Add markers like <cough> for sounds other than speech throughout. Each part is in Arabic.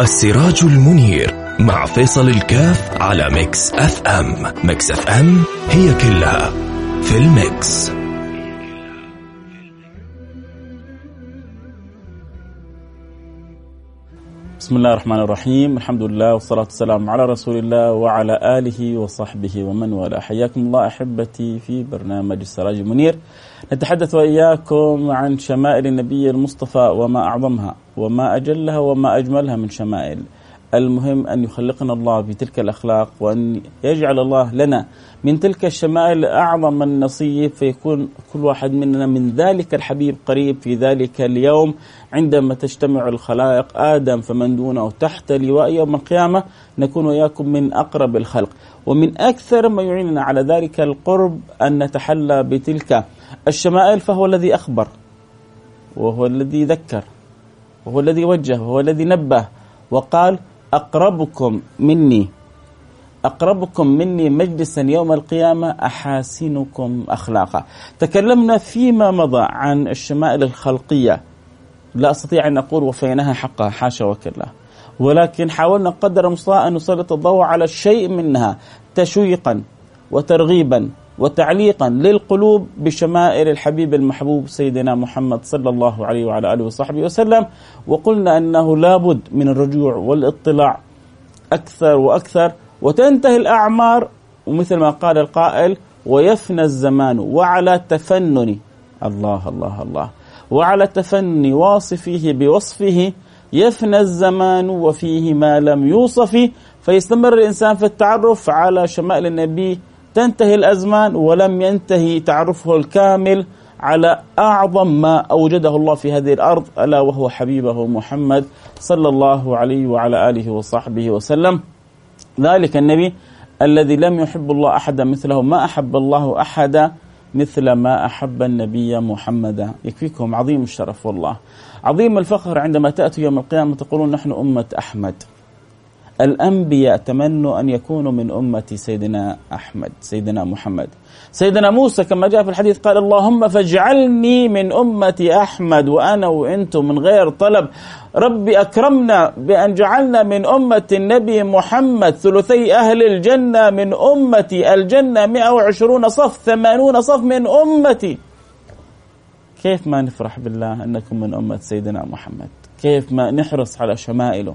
السراج المنير مع فيصل الكاف على ميكس أف أم. ميكس أف أم هي كلها في الميكس. بسم الله الرحمن الرحيم. الحمد لله والصلاة والسلام على رسول الله وعلى آله وصحبه ومن والاه. حياكم الله أحبتي في برنامج السراج المنير. نتحدث وإياكم عن شمائل النبي المصطفى وما أعظمها وما أجلها وما أجملها من شمائل. المهم أن يخلقنا الله بتلك الأخلاق وأن يجعل الله لنا من تلك الشمائل أعظم النصيب فيكون كل واحد مننا من ذلك الحبيب قريب في ذلك اليوم. عندما تجتمع الخلائق آدم فمن دونه تحت لواء يوم القيامة نكون وإياكم من أقرب الخلق. ومن أكثر ما يعيننا على ذلك القرب أن نتحلى بتلك الشمائل فهو الذي أخبر وهو الذي ذكر وهو الذي وجه وهو الذي نبه وقال أقربكم مني. أقربكم مني مجلسا يوم القيامة أحاسنكم أخلاقا. تكلمنا فيما مضى عن الشمائل الخلقية. لا أستطيع أن أقول وفيناها حقها حاشا وكلا. ولكن حاولنا قدر المستطاع أن نسلط الضوء على شيء منها تشويقا وترغيبا. وتعليقا للقلوب بشمائل الحبيب المحبوب سيدنا محمد صلى الله عليه وعلى آله وصحبه وسلم. وقلنا أنه لابد من الرجوع والاطلاع أكثر وأكثر وتنتهي الأعمار ومثل ما قال القائل ويفنى الزمان وعلى تفنن الله الله الله. وعلى تفني واصفه بوصفه يفنى الزمان وفيه ما لم يوصف. فيستمر الإنسان في التعرف على شمائل النبي تنتهي الأزمان ولم ينتهي تعرفه الكامل على أعظم ما أوجده الله في هذه الأرض ألا وهو حبيبه محمد صلى الله عليه وعلى آله وصحبه وسلم. ذلك النبي الذي لم يحب الله أحدا مثله ما أحب الله أحدا مثل ما أحب النبي محمدا. يكفيكم عظيم الشرف والله. عظيم الفخر عندما تاتوا يوم القيامة تقولون نحن أمة أحمد. الأنبياء تمنوا أن يكونوا من أمة سيدنا أحمد سيدنا محمد. سيدنا موسى كما جاء في الحديث قال اللهم فاجعلني من أمة أحمد وأنا وأنتم من غير طلب. ربي أكرمنا بأن جعلنا من أمة النبي محمد ثلثي أهل الجنة من أمتي الجنة 120 صف 80 صف من أمتي. كيف ما نفرح بالله أنكم من أمة سيدنا محمد؟ كيف ما نحرص على شمائله؟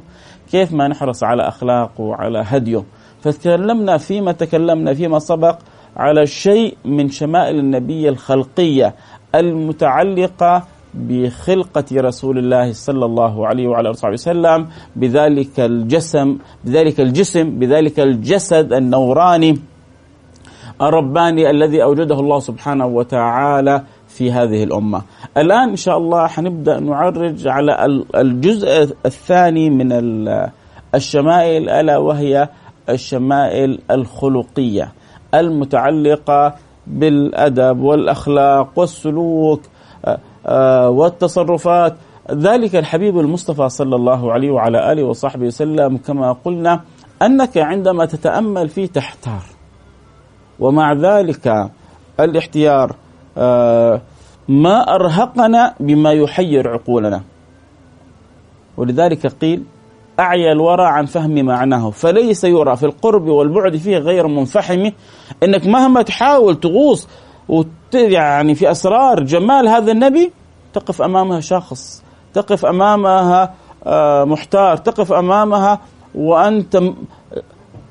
كيف ما نحرص على أخلاقه وعلى هديه. فتكلمنا فيما تكلمنا فيما سبق على شيء من شمائل النبي الخلقية المتعلقة بخلقة رسول الله صلى الله عليه وعلى آله وصحبه وسلم بذلك الجسم بذلك الجسم بذلك الجسد النوراني الرباني الذي أوجده الله سبحانه وتعالى في هذه الأمة. الآن إن شاء الله حنبدأ نعرج على الجزء الثاني من الشمائل ألا وهي الشمائل الخلقية المتعلقة بالأدب والأخلاق والسلوك آه، آه، والتصرفات. ذلك الحبيب المصطفى صلى الله عليه وعلى آله وصحبه وسلم كما قلنا أنك عندما تتأمل فيه تحتار ومع ذلك الاحتيار ما أرهقنا بما يحير عقولنا. ولذلك قيل أعيا الورى عن فهم معناه فليس يرى في القرب والبعد فيه غير منفحم. إنك مهما تحاول تغوص يعني في أسرار جمال هذا النبي تقف أمامها شخص تقف أمامها آه، محتار تقف أمامها وأنت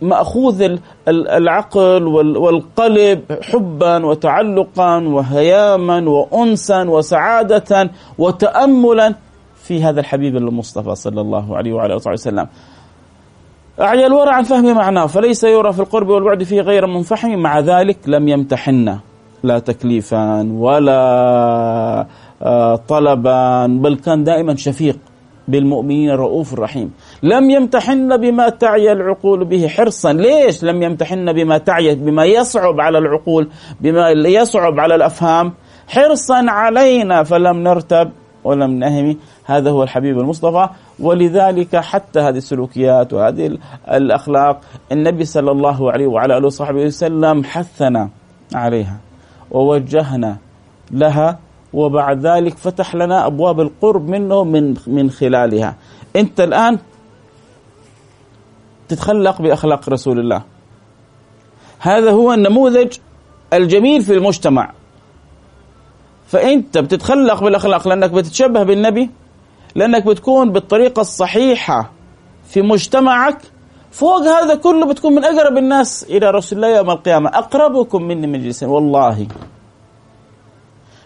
مأخوذ العقل والقلب حبا وتعلقا وهياما وانسا وسعاده وتاملا في هذا الحبيب المصطفى صلى الله عليه وعلى آله وسلم. أعيا الورع عن فهم معناه فليس يرى في القرب والبعد فيه غير منفحم مع ذلك لم يمتحنا لا تكليفا ولا آه، طلبا بل كان دائما شفيق بالمؤمنين الرؤوف الرحيم لم يمتحن بما تعي العقول به حرصا. ليش لم يمتحن بما تعي بما يصعب على العقول بما يصعب على الأفهام؟ حرصا علينا فلم نرتب ولم نهم. هذا هو الحبيب المصطفى. ولذلك حتى هذه السلوكيات وهذه الأخلاق النبي صلى الله عليه وعلى آله وصحبه وسلم حثنا عليها ووجهنا لها وبعد ذلك فتح لنا أبواب القرب منه من من خلالها. أنت الآن تتخلق بأخلاق رسول الله. هذا هو النموذج الجميل في المجتمع. فأنت بتتخلق بالأخلاق لأنك بتتشبه بالنبي لأنك بتكون بالطريقة الصحيحة في مجتمعك. فوق هذا كله بتكون من أقرب الناس إلى رسول الله يوم القيامة. أقربكم مني مجلسا والله.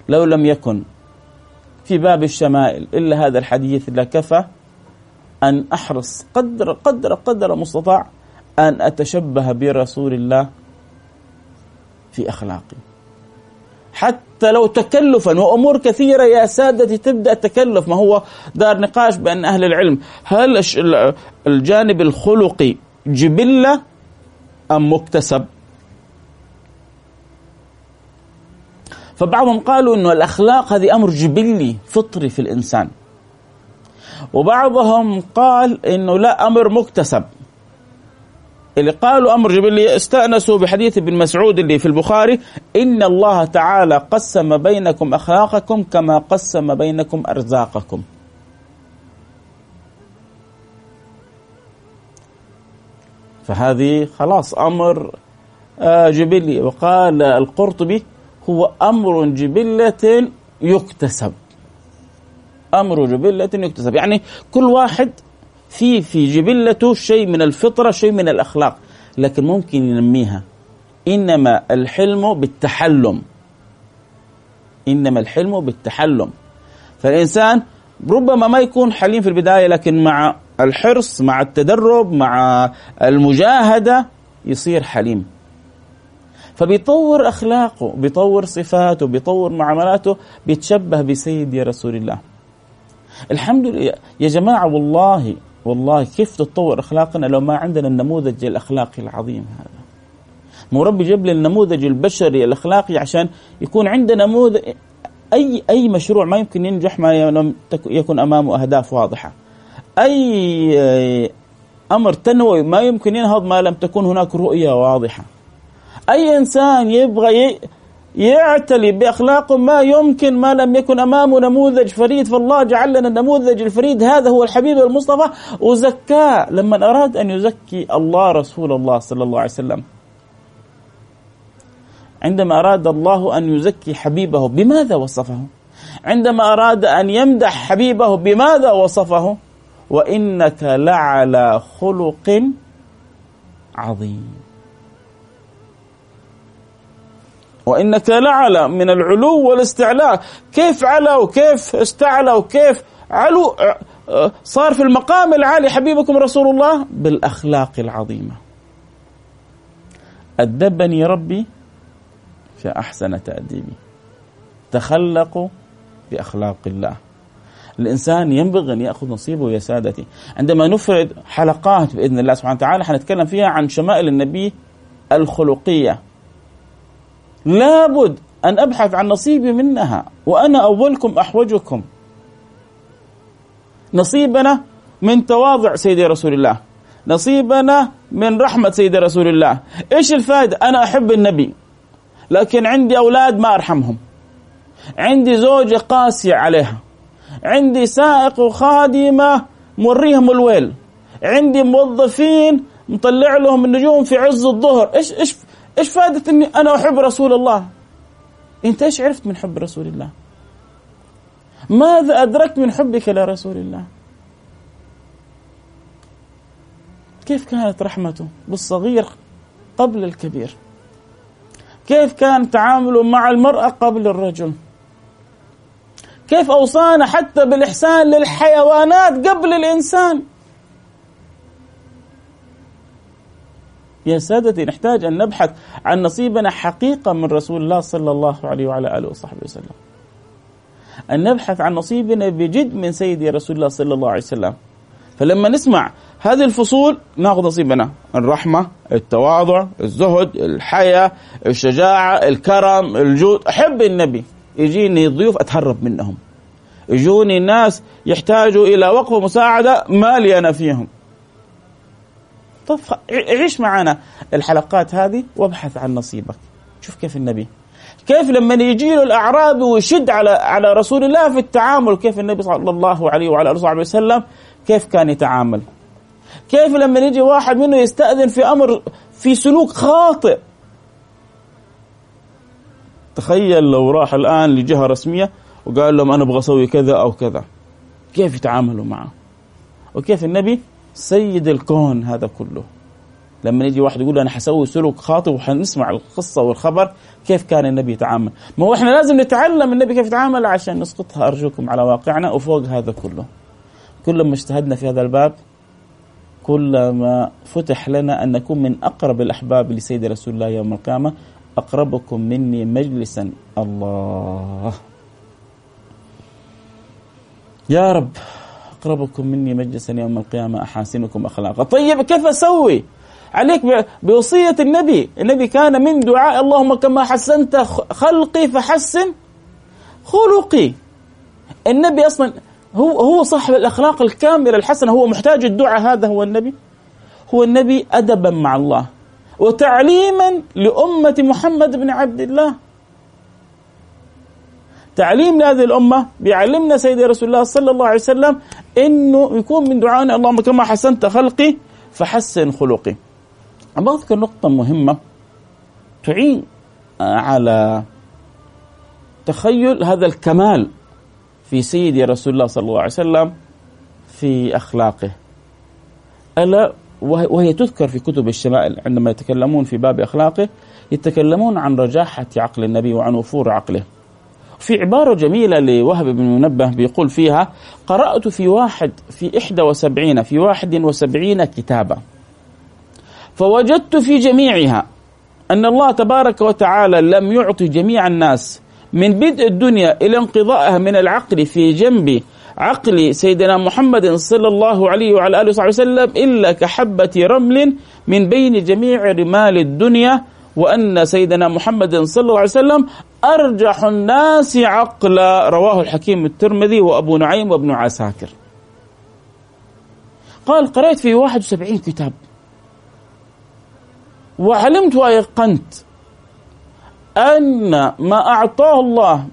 لو لم يكن في باب الشمائل إلا هذا الحديث لكفى أن أحرص قدر قدر قدر مستطاع أن أتشبه برسول الله في أخلاقي. حتى لو تكلفا وأمور كثيرة يا سادتي تبدأ تكلف ما هو دار نقاش بين أهل العلم هل الجانب الخلقي جبلة أم مكتسب؟ فبعضهم قالوا إنه الأخلاق هذه أمر جبلي فطري في الإنسان. وبعضهم قال إنه لا أمر مكتسب اللي قالوا أمر جبلي استأنسوا بحديث ابن مسعود اللي في البخاري إن الله تعالى قسم بينكم أخلاقكم كما قسم بينكم أرزاقكم. فهذه خلاص أمر آه، جبلي وقال القرطبي هو أمر جبلة يكتسب. أمر جبلة يكتسب. يعني كل واحد في في جبلته شيء من الفطرة شيء من الأخلاق لكن ممكن ينميها. إنما الحلم بالتحلم. إنما الحلم بالتحلم. فالإنسان ربما ما يكون حليم في البداية لكن مع الحرص مع التدرب مع المجاهدة يصير حليم. فبيطور أخلاقه بيطور صفاته بيطور معاملاته بيتشبه بسيدي رسول الله. الحمد لله. يا جماعة والله والله كيف تتطور أخلاقنا لو ما عندنا النموذج الأخلاقي العظيم هذا؟ مو ربي جاب لي النموذج البشري الأخلاقي عشان يكون عندنا نموذج. أي أي مشروع ما يمكن ينجح ما لم يكن أمامه أهداف واضحة. أي أمر تنوي ما يمكن ينهض ما لم تكن هناك رؤية واضحة. أي إنسان يبغى يعتلي باخلاقه ما يمكن ما لم يكن أمامه نموذج فريد. فالله جعل لنا النموذج الفريد. هذا هو الحبيب المصطفى. وزكاه لما أراد أن يزكي الله رسول الله صلى الله عليه وسلم. عندما أراد الله أن يزكي حبيبه بماذا وصفه؟ عندما أراد أن يمدح حبيبه بماذا وصفه؟ وإنك لعلى خلق عظيم. وإنك لعلى من العلو والاستعلاء. كيف علا وكيف استعلى وكيف علو؟ صار في المقام العالي حبيبكم رسول الله بالأخلاق العظيمة. أدبني ربي فأحسن تأديبي. تخلقوا بأخلاق الله. الإنسان ينبغي أن يأخذ نصيبه يا سادتي. عندما نفرد حلقات بإذن الله سبحانه وتعالى حنتكلم فيها عن شمائل النبي الخلقية. لابد أن أبحث عن نصيبي منها وأنا أولكم أحوجكم. نصيبنا من تواضع سيدي رسول الله. نصيبنا من رحمة سيدي رسول الله. إيش الفائدة؟ أنا أحب النبي لكن عندي أولاد ما أرحمهم. عندي زوجة قاسية عليها. عندي سائق وخادمة موريهم الويل. عندي موظفين مطلع لهم النجوم في عز الظهر. إيش إيش إيش فائدة إني أنا أحب رسول الله؟ أنت إيش عرفت من حب رسول الله؟ ماذا أدركت من حبك لرسول الله؟ كيف كانت رحمته بالصغير قبل الكبير؟ كيف كان تعامله مع المرأة قبل الرجل؟ كيف أوصانا حتى بالإحسان للحيوانات قبل الإنسان؟ يا سادتي نحتاج أن نبحث عن نصيبنا حقيقة من رسول الله صلى الله عليه وعلى آله وصحبه وسلم. أن نبحث عن نصيبنا بجد من سيدي رسول الله صلى الله عليه وسلم. فلما نسمع هذه الفصول نأخذ نصيبنا. الرحمة التواضع الزهد الحياة الشجاعة الكرم الجود. أحب النبي يجيني ضيوف أتهرب منهم. يجوني ناس يحتاجوا إلى وقف ومساعدة مالي أنا فيهم. طب عيش معنا الحلقات هذه وابحث عن نصيبك. شوف كيف النبي. كيف لما يجي له الاعرابي ويشد على على رسول الله في التعامل كيف النبي صلى الله عليه وعلى آله وصحبه وسلم كيف كان يتعامل؟ كيف لما يجي واحد منه يستأذن في أمر في سلوك خاطئ؟ تخيل لو راح الآن لجهة رسمية وقال لهم أنا أبغى أسوي كذا أو كذا. كيف يتعاملوا معه؟ وكيف النبي سيد الكون هذا كله. لما يجي واحد يقول أنا حسوي سلوك خاطئ وحنسمع القصة والخبر كيف كان النبي يتعامل؟ ما هو إحنا لازم نتعلم النبي كيف يتعامل عشان نسقطها. أرجوكم على واقعنا وفوق هذا كله. كلما اجتهدنا في هذا الباب كلما فتح لنا أن نكون من أقرب الأحباب لسيد رسول الله يوم القيامة أقربكم مني مجلسا. الله. يا رب. أقربكم مني مجلسا يوم القيامة احاسنكم اخلاقا. طيب كيف أسوي؟ عليك بوصية النبي. النبي كان من دعاء اللهم كما حسنت خلقي فحسن خلقي. النبي أصلا هو هو صاحب الأخلاق الكاملة الحسنة هو محتاج الدعاء. هذا هو النبي. هو النبي أدبا مع الله وتعليما لأمة محمد بن عبد الله. تعليم لهذه الأمة بيعلمنا سيدي رسول الله صلى الله عليه وسلم أنه يكون من دعائنا اللهم كما حسنت خلقي فحسن خلقي. أبغى أذكر نقطة مهمة تعين على تخيل هذا الكمال في سيدي رسول الله صلى الله عليه وسلم في أخلاقه. ألا وهي تذكر في كتب الشمائل عندما يتكلمون في باب أخلاقه يتكلمون عن رجاحة عقل النبي وعن وفور عقله. في عبارة جميلة لوهب بن منبه بيقول فيها قرأت في واحد في إحدى وسبعين في واحد وسبعين كتابا. فوجدت في جميعها أن الله تبارك وتعالى لم يعطي جميع الناس من بدء الدنيا إلى انقضائها من العقل في جنب عقل سيدنا محمد صلى الله عليه وعلى آله وصحبه وسلم إلا كحبة رمل من بين جميع رمال الدنيا وأن سيدنا محمد صلى الله عليه وسلم أرجح الناس عقلا رواه الحكيم الترمذي وأبو نعيم وابن عساكر. قال قرأت في 71 كتاب. وعلمت وأيقنت أن ما أعطاه الله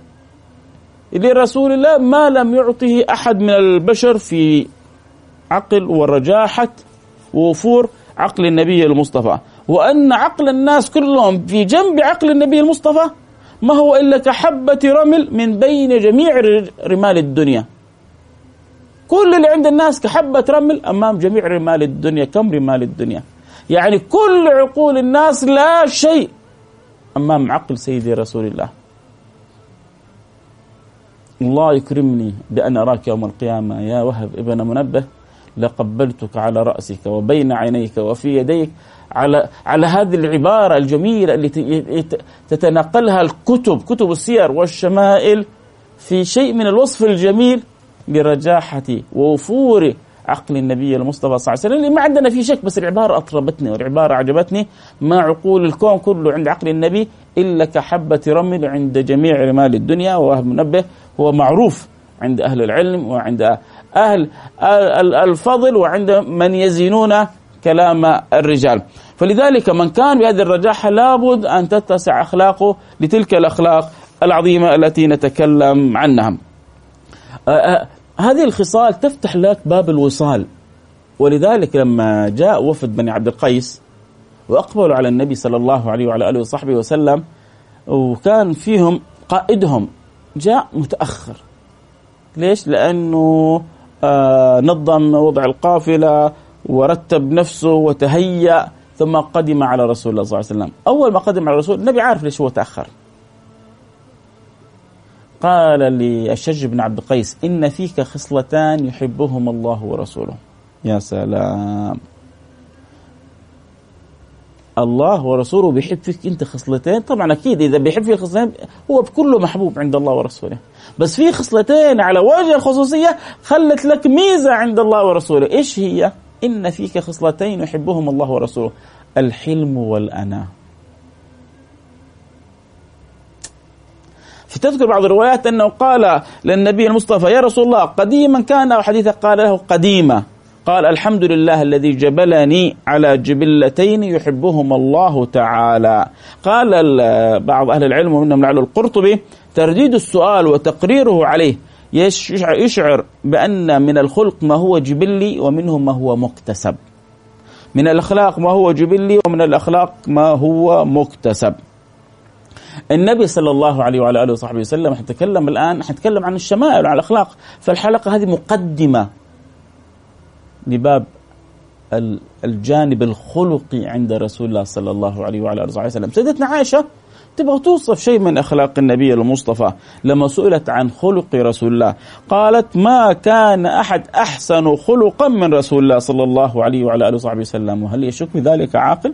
لرسول الله ما لم يعطه أحد من البشر في عقل ورجاحة ووفور عقل النبي المصطفى. وأن عقل الناس كلهم في جنب عقل النبي المصطفى ما هو إلا كحبة رمل من بين جميع رمال الدنيا. كل اللي عند الناس كحبة رمل أمام جميع رمال الدنيا. كم رمال الدنيا؟ يعني كل عقول الناس لا شيء أمام عقل سيدي رسول الله. الله يكرمني بأن أراك يوم القيامة. يا وهب ابن منبه لقبلتك على رأسك وبين عينيك وفي يديك. على على هذه العبارة الجميلة التي تتنقلها الكتب كتب السير والشمائل في شيء من الوصف الجميل لرجاحه ووفور عقل النبي المصطفى صلى الله عليه وسلم. ما عندنا في شك بس العبارة أطربتني والعبارة عجبتني ما عقول الكون كله عند عقل النبي إلا كحبة رمل عند جميع رمال الدنيا وهو منبه. هو معروف عند أهل العلم وعند أهل الفضل وعند من يزينون كلام الرجال. فلذلك من كان بهذه الرجاحة لابد أن تتسع أخلاقه لتلك الأخلاق العظيمة التي نتكلم عنها. هذه الخصال تفتح لك باب الوصال. ولذلك لما جاء وفد بني عبد القيس وأقبلوا على النبي صلى الله عليه وعلى آله وصحبه وسلم وكان فيهم قائدهم جاء متأخر. ليش؟ لأنه آه نظم وضع القافلة ورتب نفسه وتهيأ ثم قدم على رسول الله صلى الله عليه وسلم. أول ما قدم على الرسول النبي عارف ليش هو تأخر. قال للشج بن عبد القيس إن فيك خصلتان يحبهما الله ورسوله. يا سلام. الله ورسوله بيحب فيك أنت خصلتين؟ طبعا أكيد إذا بيحب فيك خصلتين هو بكله محبوب عند الله ورسوله. بس في خصلتين على وجه الخصوصية خلت لك ميزة عند الله ورسوله. إيش هي؟ إن فيك خصلتين يحبهما الله ورسوله. الحلم والاناه فتذكر بعض الروايات أنه قال للنبي المصطفى يا رسول الله قديما كان أو حديثا قال له قديما. قال الحمد لله الذي جبلني على جبلتين يحبهما الله تعالى. قال بعض أهل العلم ومنهم لعل القرطبي ترديد السؤال وتقريره عليه يشعر بأن من الخلق ما هو جبلي ومنه ما هو مكتسب. من الأخلاق ما هو جبلي ومن الأخلاق ما هو مكتسب. النبي صلى الله عليه وعلى آله وصحبه وسلم حنتكلم الآن حنتكلم عن الشمائل وعن الأخلاق. فالحلقة هذه مقدمة لباب الجانب الخلقي عند رسول الله صلى الله عليه وعلى آله وصحبه وسلم. سيدتنا عائشة تبغى توصف شيء من أخلاق النبي المصطفى لما سئلت عن خلق رسول الله. قالت ما كان أحد أحسن خلقا من رسول الله صلى الله عليه وعلى آله وصحبه وسلم. وهل يشك بذلك عاقل؟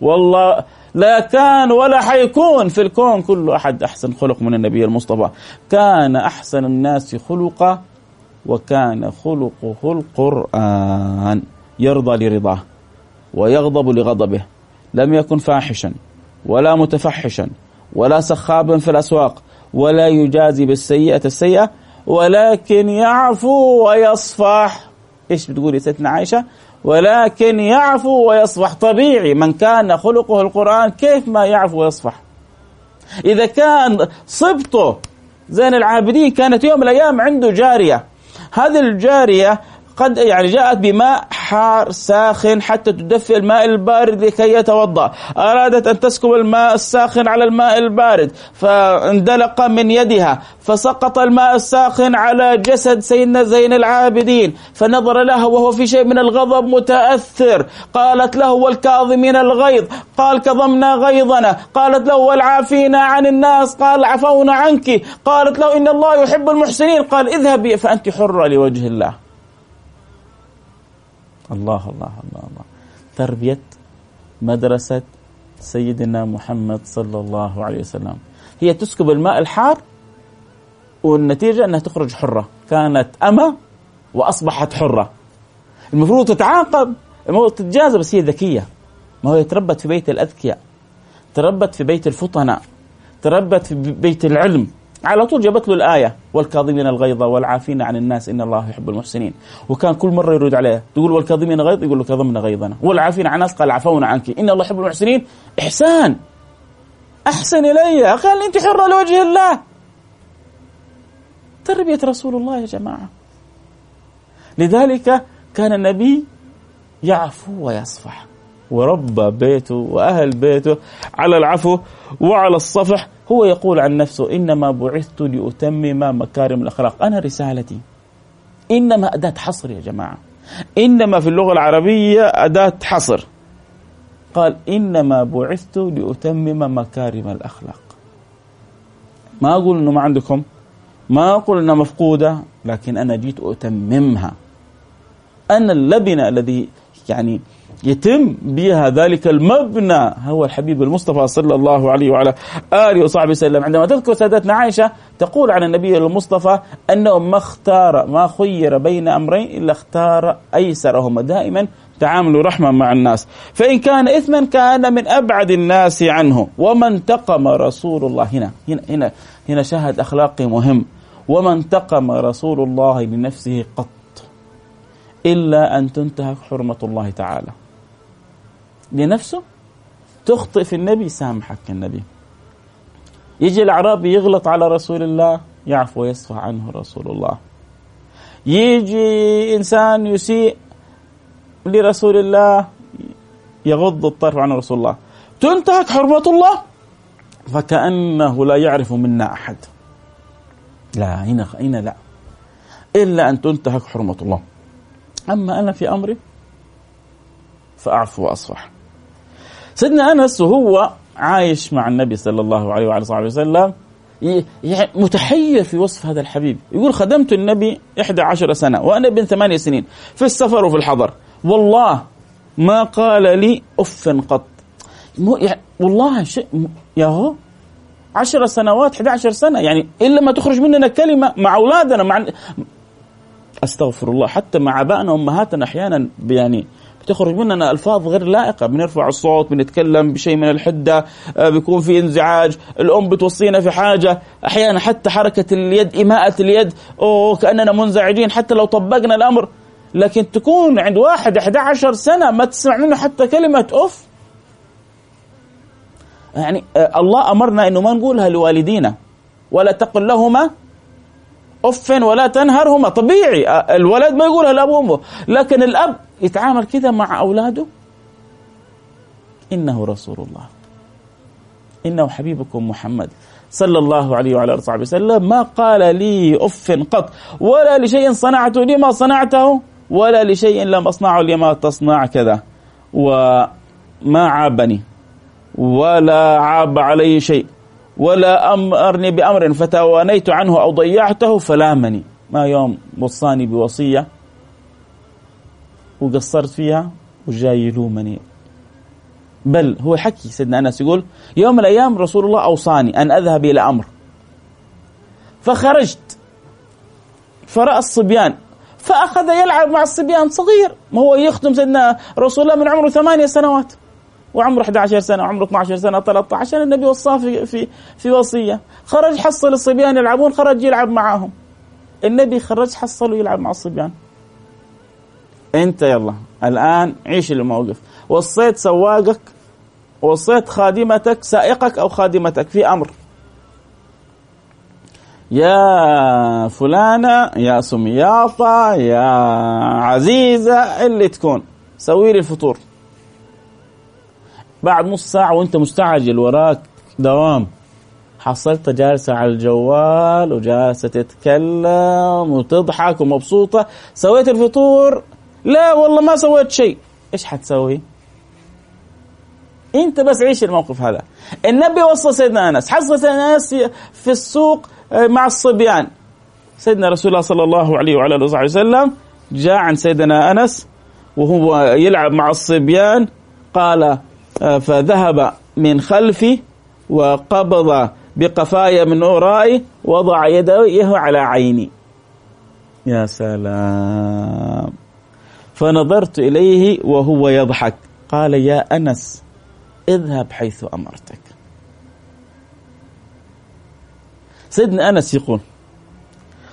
والله لا كان ولا حيكون في الكون كل أحد أحسن خلق من النبي المصطفى. كان أحسن الناس خلقا وكان خلقه القرآن. يرضى لرضاه ويغضب لغضبه. لم يكن فاحشا. ولا متفحشا ولا سخابا في الأسواق ولا يجازي بالسيئة السيئة ولكن يعفو ويصفح. إيش بتقولي ستنا عائشة؟ ولكن يعفو ويصفح. طبيعي من كان خلقه القرآن كيف ما يعفو ويصفح؟ إذا كان صبته زين العابدين كانت يوم من الأيام عنده جارية. هذه الجارية قد يعني جاءت بماء حار ساخن حتى تدفئ الماء البارد لكي يتوضأ. أرادت أن تسكب الماء الساخن على الماء البارد فاندلق من يدها فسقط الماء الساخن على جسد سيدنا زين العابدين فنظر لها وهو في شيء من الغضب متأثر. قالت له والكاظمين الغيظ قال كظمنا غيظنا. قالت له والعافين عن الناس قال عفونا عنك. قالت له إن الله يحب المحسنين قال اذهبي فأنت حرة لوجه الله. الله الله الله الله. تربية مدرسة سيدنا محمد صلى الله عليه وسلم. هي تسكب الماء الحار والنتيجة أنها تخرج حرة. كانت أمة وأصبحت حرة. المفروض تتعاقب المفروض تتجازى بس هي ذكية. ما هو تربت في بيت الأذكياء تربت في بيت الفطناء تربت في بيت العلم. على طول جابت له الآية والكاظمين الغيظ والعافين عن الناس إن الله يحب المحسنين. وكان كل مرة يرد عليه تقول والكاظمين غيظ يقول له كظمنا غيظنا. والعافين عن الناس قال عفونا عنك إن الله يحب المحسنين. إحسان. أحسن إلي قال أنت حرة لوجه الله. تربية رسول الله يا جماعة. لذلك كان النبي يعفو ويصفح. وربى بيته وأهل بيته على العفو وعلى الصفح. هو يقول عن نفسه إنما بعثت لأتمم مكارم الأخلاق. أنا رسالتي. إنما أداة حصر يا جماعة. إنما في اللغة العربية أداة حصر. قال إنما بعثت لأتمم مكارم الأخلاق. ما أقول إنه ما عندكم ما أقول إنها مفقودة لكن أنا جيت أتممها. أنا اللبنة الذي يعني يتم بها ذلك المبنى. هو الحبيب المصطفى صلى الله عليه وعلى آله وصحبه وسلم. عندما تذكر سادتنا عائشة تقول عن النبي المصطفى أنه ما اختار ما خير بين أمرين إلا اختار أيسرهما. دائما تعامل رحمة مع الناس. فإن كان إثما كان من أبعد الناس عنه. وما انتقم رسول الله. هنا هنا هنا هنا شاهد أخلاقي مهم. وما انتقم رسول الله لنفسه قط. إلا أن تنتهك حرمة الله تعالى. لنفسه تخطئ في النبي سامحك النبي. يجي الأعرابي يغلط على رسول الله يعفو ويصفح عنه رسول الله. يجي إنسان يسيء لرسول الله يغض الطرف عن رسول الله. تنتهك حرمة الله؟ فكأنه لا يعرف منا أحد. لا هنا هنا لا. إلا أن تنتهك حرمة الله. أما أنا في أمري فأعفو وأصفح. سيدنا أنس وهو عايش مع النبي صلى الله عليه وعلى صحبه وسلم. يعني متحير في وصف هذا الحبيب. يقول خدمت النبي 11 سنة وأنا ابن ثمانية سنين في السفر وفي الحضر. والله ما قال لي أف قط. يعني والله شيء يا هو عشر سنوات 11 سنة. يعني إلا ما تخرج مننا كلمة مع أولادنا مع أستغفر الله. حتى مع أبائنا وأمهاتنا أحيانا يعني بتخرج مننا ألفاظ غير لائقة. بنرفع الصوت بنتكلم بشيء من الحدة آه، بيكون في انزعاج. الأم بتوصينا في حاجة. أحيانا حتى حركة اليد ايماءه اليد. أوه كأننا منزعجين حتى لو طبقنا الأمر. لكن تكون عند واحد 11 سنة ما تسمع منه حتى كلمة أوف. يعني آه، الله أمرنا إنه ما نقولها لوالدينا. ولا تقل لهما اف ولا تنهرهما. طبيعي الولد ما يقولها الاب وأمه. لكن الأب يتعامل كذا مع أولاده. إنه رسول الله. إنه حبيبكم محمد صلى الله عليه وعلى آله وصحبه وسلم. ما قال لي أف قط. ولا لشيء صنعته. لما صنعته؟ ولا لشيء لم أصنعه. لما تصنع كذا؟ وما عابني ولا عاب علي شيء. ولا أمرني بأمر فتوانيت عنه أو ضيعته فلامني. ما يوم وصاني بوصية وقصرت فيها وجاي يلومني بل هو حكي سيدنا أنس يقول يوم الأيام رسول الله أوصاني أن أذهب إلى أمر. فخرجت فرأى الصبيان فأخذ يلعب مع الصبيان صغير ما هو يخدم سيدنا رسول الله من عمره ثمانية سنوات. وعمره 11 سنة وعمره 12 سنة 13 النبي وصاه في في في وصية. خرج حصل الصبيان يلعبون خرج يلعب معاهم. النبي خرج حصل يلعب مع الصبيان. أنت يلا الآن عيش الموقف. وصيت سواقك وصيت خادمتك سائقك أو خادمتك في أمر. يا فلانة يا سمياطة يا عزيزة اللي تكون. سوي لي الفطور. بعد نص ساعة وانت مستعجل وراك دوام. حصلت جالسة على الجوال وجالسة تتكلم وتضحك ومبسوطة. سويت الفطور؟ لا والله ما سويت شيء. إيش حتسوي؟ أنت بس عيش الموقف هذا. النبي وصل سيدنا أنس. حصل سيدنا أنس في السوق آه، مع الصبيان. سيدنا رسول الله صلى الله عليه وعلى آله وصحبه وسلم جاء عن سيدنا أنس وهو يلعب مع الصبيان. قال فذهب من خلفي وقبض بقفايا من ورائي وضع يديه على عيني. يا سلام. فنظرت إليه وهو يضحك. قال يا أنس اذهب حيث أمرتك. سيدنا أنس يقول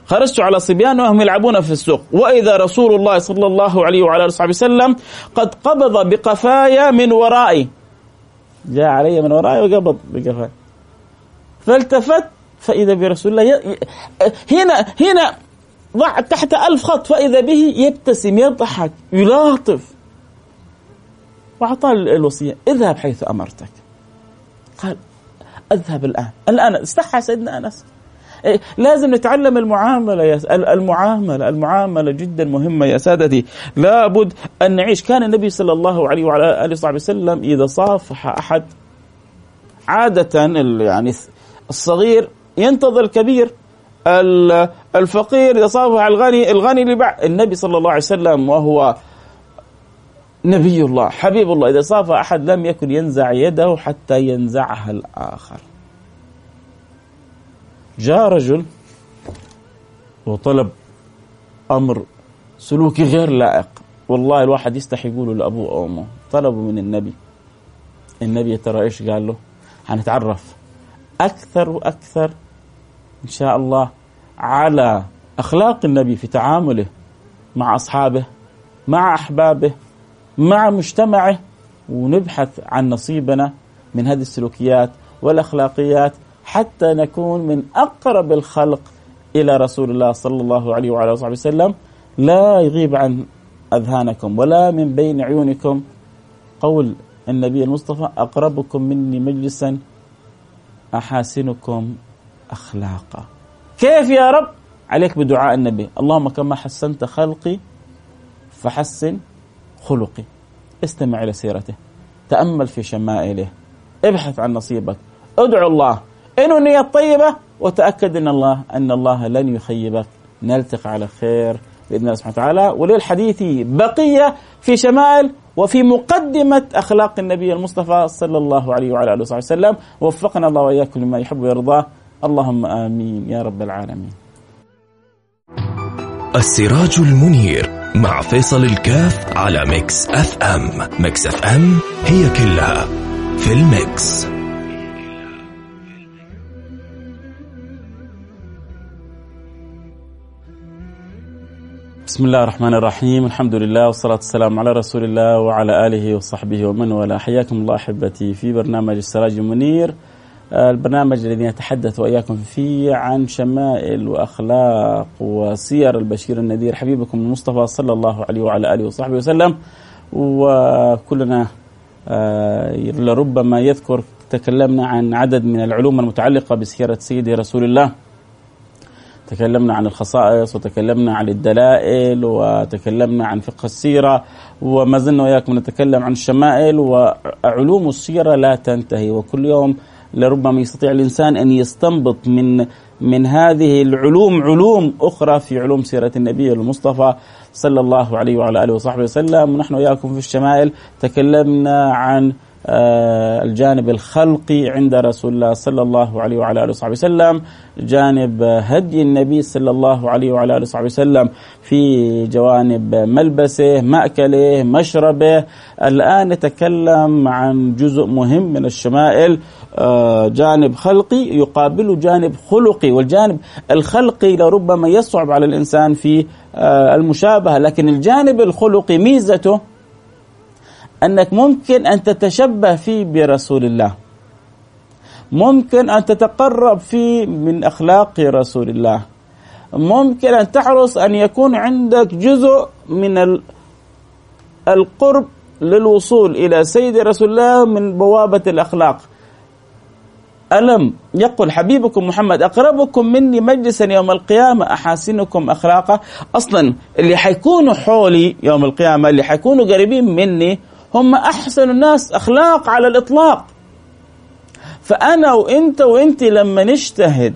خرجت على صبيان وهم يلعبون في السوق. وإذا رسول الله صلى الله عليه وعلى آله وصحبه وسلم قد قبض بقفايا من ورائي. جاء علي من ورائي وقبض بقفاي فالتفت فإذا برسول الله ي... هنا هنا ضع تحت ألف خط. فإذا به يبتسم يضحك يلاطف. وأعطاه الوصية اذهب حيث أمرتك. قال أذهب الآن. الآن استحى سيدنا أنس. لازم نتعلم المعاملة يا المعاملة المعاملة جدا مهمة يا سادتي. لابد أن نعيش. كان النبي صلى الله عليه وعلى آله وصحبه وسلم إذا صافح أحد عادة يعني الصغير ينتظر الكبير. الفقير إذا صافح الغني الغني لبعض النبي صلى الله عليه وسلم وهو نبي الله حبيب الله. إذا صافح أحد لم يكن ينزع يده حتى ينزعها الآخر. جاء رجل وطلب أمر سلوكي غير لائق. والله الواحد يستحي يقوله لأبوه أو أمه. طلبوا من النبي. النبي ترى إيش قال له؟ حنتعرف أكثر وأكثر إن شاء الله على أخلاق النبي في تعامله مع أصحابه مع أحبابه مع مجتمعه ونبحث عن نصيبنا من هذه السلوكيات والأخلاقيات حتى نكون من أقرب الخلق إلى رسول الله صلى الله عليه وعلى آله وسلم. لا يغيب عن أذهانكم ولا من بين عيونكم. قول النبي المصطفى أقربكم مني مجلسا أحاسنكم أخلاقا. كيف يا رب؟ عليك بدعاء النبي، اللهم كما حسنت خلقي فحسن خلقي. استمع إلى سيرته، تأمل في شمائله، ابحث عن نصيبك، ادعو الله. إنه النية طيبة وتأكد إن الله إن الله لن يخيبك. نلتقي على خير بإذن الله سبحانه وتعالى. وللحديث بقية في شمائل وفي مقدمة أخلاق النبي المصطفى صلى الله عليه وعلى آله وصحبه وسلم. وفقنا الله وإياكم لما يحب ويرضاه اللهم آمين يا رب العالمين. السراج المنير مع فيصل الكاف على Mix FM. Mix FM هي كلها في ال mix. بسم الله الرحمن الرحيم. الحمد لله والصلاة والسلام على رسول الله وعلى آله وصحبه ومن والاه. حياكم الله أحبتي في برنامج السراج المنير. البرنامج الذي نتحدث وإياكم فيه عن شمائل وأخلاق وسير البشير النذير حبيبكم المصطفى صلى الله عليه وعلى آله وصحبه وسلم. وكلنا آه، لربما يذكر تكلمنا عن عدد من العلوم المتعلقة بسيرة سيدي رسول الله. تكلمنا عن الخصائص وتكلمنا عن الدلائل وتكلمنا عن فقه السيرة وما زلنا وإياكم نتكلم عن الشمائل وعلوم السيرة لا تنتهي. وكل يوم لربما يستطيع الإنسان أن يستنبط من من هذه العلوم علوم أخرى في علوم سيرة النبي المصطفى صلى الله عليه وعلى آله وصحبه وسلم. ونحن وإياكم في الشمائل. تكلمنا عن الجانب الخلقي عند رسول الله صلى الله عليه وعلى آله وصحبه وسلم، جانب هدي النبي صلى الله عليه وعلى آله وصحبه وسلم في جوانب ملبسه، مأكله، مشربه، الآن نتكلم عن جزء مهم من الشمائل آه، جانب خلقي يقابله جانب خلقي، والجانب الخلقي لربما يصعب على الإنسان في آه، المشابهة، لكن الجانب الخلقي ميزته أنك ممكن أن تتشبه فيه برسول الله. ممكن أن تتقرب فيه من أخلاق رسول الله. ممكن أن تحرص أن يكون عندك جزء من القرب للوصول إلى سيد رسول الله من بوابة الأخلاق. ألم يقل حبيبكم محمد أقربكم مني مجلسا يوم القيامة أحاسنكم أخلاقا أصلا اللي حيكونوا حولي يوم القيامة اللي حيكونوا قريبين مني هم أحسن الناس أخلاق على الإطلاق. فأنا وإنت وانت لما نجتهد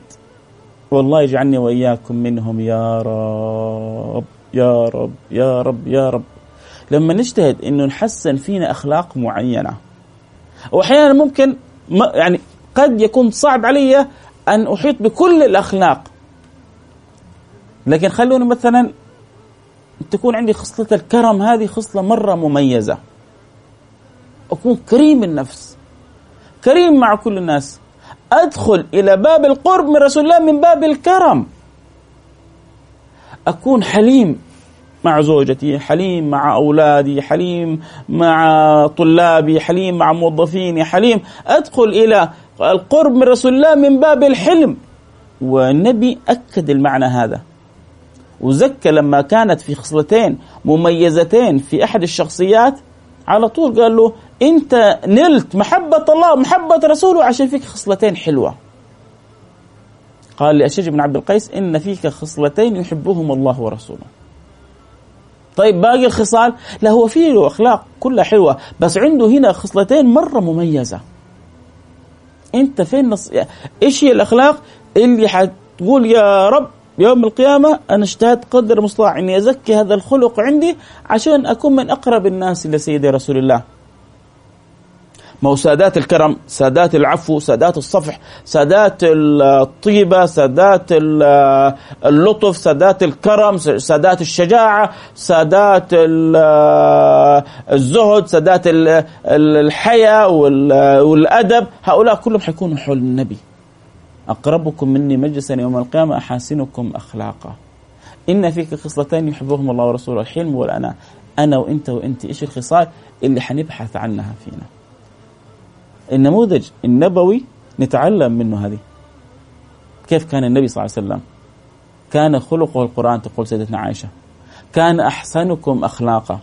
والله يجعلني وإياكم منهم يا رب يا رب يا رب يا رب. لما نجتهد إنه نحسن فينا أخلاق معينة. وأحيانا ممكن يعني قد يكون صعب علي أن أحيط بكل الأخلاق. لكن خلوني مثلا تكون عندي خصلة الكرم هذه خصلة مرة مميزة. أكون كريم النفس. كريم مع كل الناس. أدخل إلى باب القرب من رسول الله من باب الكرم. أكون حليم مع زوجتي حليم مع أولادي حليم مع طلابي حليم مع موظفيني حليم. أدخل إلى القرب من رسول الله من باب الحلم. والنبي أكد المعنى هذا. وزكى لما كانت في خصلتين مميزتين في أحد الشخصيات على طول قال له انت نلت محبة الله محبة رسوله عشان فيك خصلتين حلوة. قال لأشج بن عبد القيس إن فيك خصلتين يحبهم الله ورسوله. طيب باقي الخصال لا هو فيه له أخلاق كلها حلوة بس عنده هنا خصلتين مرة مميزة. أنت فين نص... إيش هي الأخلاق؟ اللي حتقول يا رب يوم القيامة أنا اجتهدت قدر المستطاع إني أزكي هذا الخلق عندي عشان أكون من أقرب الناس إلى سيدي رسول الله. ما هو سادات الكرم سادات العفو سادات الصفح سادات الطيبة سادات اللطف سادات الكرم سادات الشجاعة سادات الزهد سادات الحياة والأدب. هؤلاء كلهم حيكونوا حول النبي. أقربكم مني مجلسا يوم القيامة أحاسنكم أخلاقا. إن فيك خصلتين يحبهم الله ورسوله الحلم والأنا أنا وأنت وأنت إيش الخصال؟ اللي حنبحث عنها فينا. النموذج النبوي نتعلم منه هذه. كيف كان النبي صلى الله عليه وسلم؟ كان خلقه القرآن تقول سيدتنا عائشة. كان أحسنكم أخلاقا.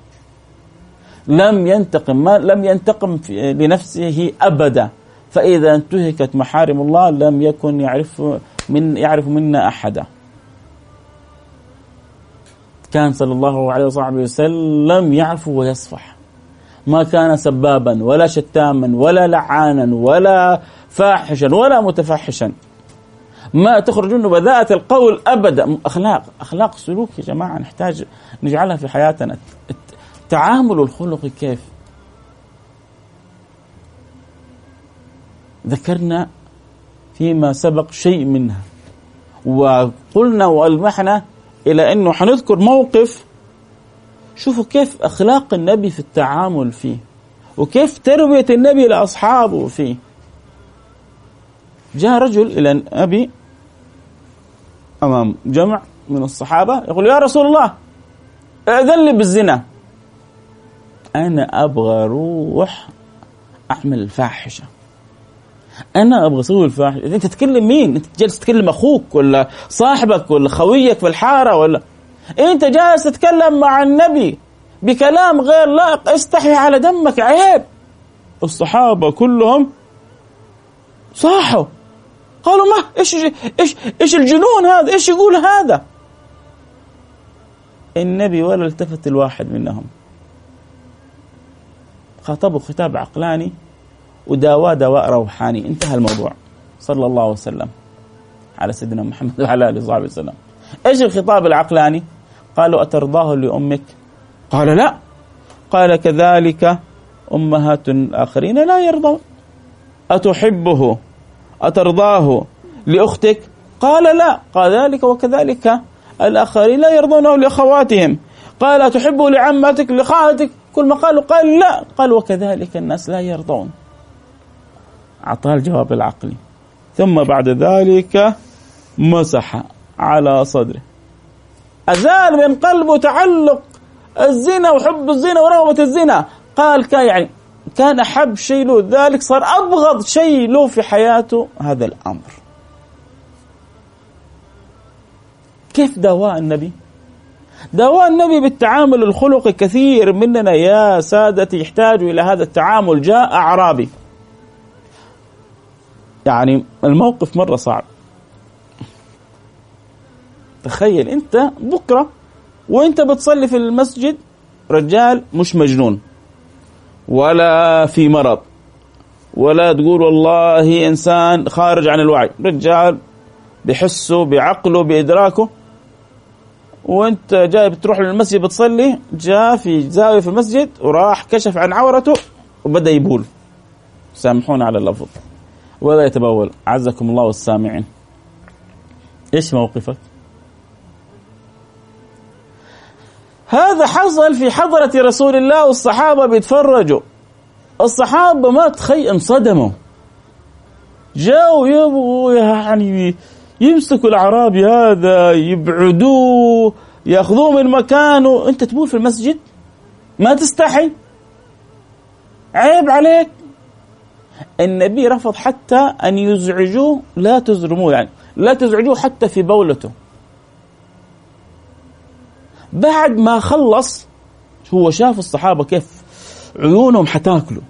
لم ينتقم ما لم ينتقم لنفسه أبدا. فإذا انتهكت محارم الله لم يكن يعرف من يعرف منا أحدا. كان صلى الله عليه وصحبه وسلم يعفو ويصفح. ما كان سبابا ولا شتاما ولا لعانا ولا فاحشا ولا متفحشا. ما تخرج منه بذاءة القول ابدا. أخلاق أخلاق سلوك يا جماعة نحتاج نجعلها في حياتنا. تعامل الخلق كيف؟ ذكرنا فيما سبق شيء منها. وقلنا وألمحنا إلى أنه حنذكر موقف شوفوا كيف أخلاق النبي في التعامل فيه وكيف تربية النبي لأصحابه فيه. جاء رجل إلى النبي أمام جمع من الصحابة يقول يا رسول الله أذن لي بالزنا. أنا أبغى أروح احمل الفاحشة. أنا أبغى أسوي الفاحشة. أنت تتكلم مين؟ أنت جالس تتكلم أخوك ولا صاحبك ولا خويك في الحارة ولا انت جالس تتكلم مع النبي بكلام غير لائق استحي على دمك عيب. الصحابة كلهم صاحوا. قالوا ما إيش إيش إيش الجنون هذا؟ إيش يقول هذا؟ النبي ولا التفت الواحد منهم. خاطبه خطاب عقلاني وداواه دواء روحاني. انتهى الموضوع. صلى الله وسلم على سيدنا محمد وعلى آله وصحبه وسلم. إيش الخطاب العقلاني؟ قالوا أترضاه لأمك؟ قال لا. قال كذلك أمهات الآخرين لا يرضون. أتحبه؟ أترضاه لأختك؟ قال لا. قال ذلك وكذلك الآخرين لا يرضونه لأخواتهم. قال أتحبه لعمتك لخالتك؟ كل ما قالوا قال لا. قال وكذلك الناس لا يرضون. أعطاه الجواب العقلي. ثم بعد ذلك مسح على صدره. أزال من قلبه تعلق الزنا وحب الزنا ورغبة الزنا. قال كان يعني كان أحب شيء له ذلك صار أبغض شيء له في حياته هذا الأمر. كيف دواء النبي؟ دواء النبي بالتعامل الخلقي كثير مننا يا سادتي يحتاجوا إلى هذا التعامل. جاء أعرابي. يعني الموقف مرة صعب. تخيل أنت بكرة وأنت بتصلي في المسجد رجال مش مجنون. ولا في مرض. ولا تقول والله إنسان خارج عن الوعي. رجال بحسه بعقله بإدراكه. وانت جاي بتروح للمسجد بتصلي جاء في زاوية في المسجد وراح كشف عن عورته وبدأ يبول. سامحونا على اللفظ. ولا يتبول. عزكم الله والسامعين إيش موقفك؟ هذا حصل في حضرة رسول الله والصحابة بيتفرجوا. الصحابة ما تخي انصدموا. جاوا يبغوا يعني يمسكوا الاعرابي هذا يبعدوه ياخذوه من مكانه. انت تبول في المسجد؟ ما تستحي. عيب عليك. النبي رفض حتى أن يزعجوه لا تزرموه يعني لا تزعجوه حتى في بولته. بعد ما خلص هو شاف الصحابة كيف عيونهم حتاكله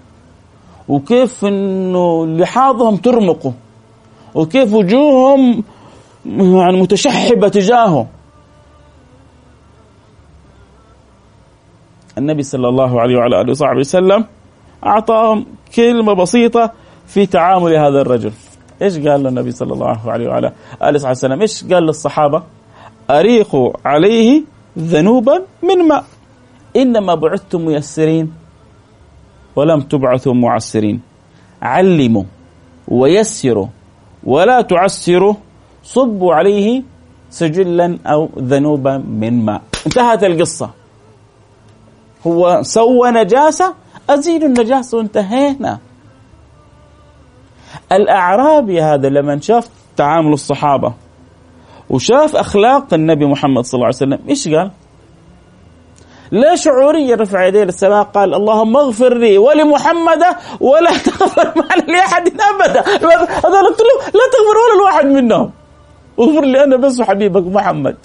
وكيف إنه لحاظهم ترمقه وكيف وجوههم يعني متشحبة تجاهه. النبي صلى الله عليه وعلى آله وصحبه وسلم أعطاهم كلمة بسيطة في تعامل هذا الرجل. إيش قال النبي صلى الله عليه وعلى آله وسلم؟ إيش قال للصحابة؟ أريقوا عليه ذنوبا من ماء إنما بعثتم ميسرين ولم تبعثوا معسرين. علموا ويسروا ولا تعسروا. صبوا عليه سجلا أو ذنوبا من ماء انتهت القصة. هو سوى نجاسة ازيل النجاسة وانتهينا. الأعرابي هذا لما شاف تعامل الصحابة وشاف أخلاق النبي محمد صلى الله عليه وسلم. إيش قال؟ لا شعوريا رفع يديه للسماء قال اللهم اغفر لي ولمحمد ولا <laughs> تغفر لأحد أبدا. هذا قلت لا تغفر ولا الواحد منهم. اغفر لي أنا بس وحبيبك محمد.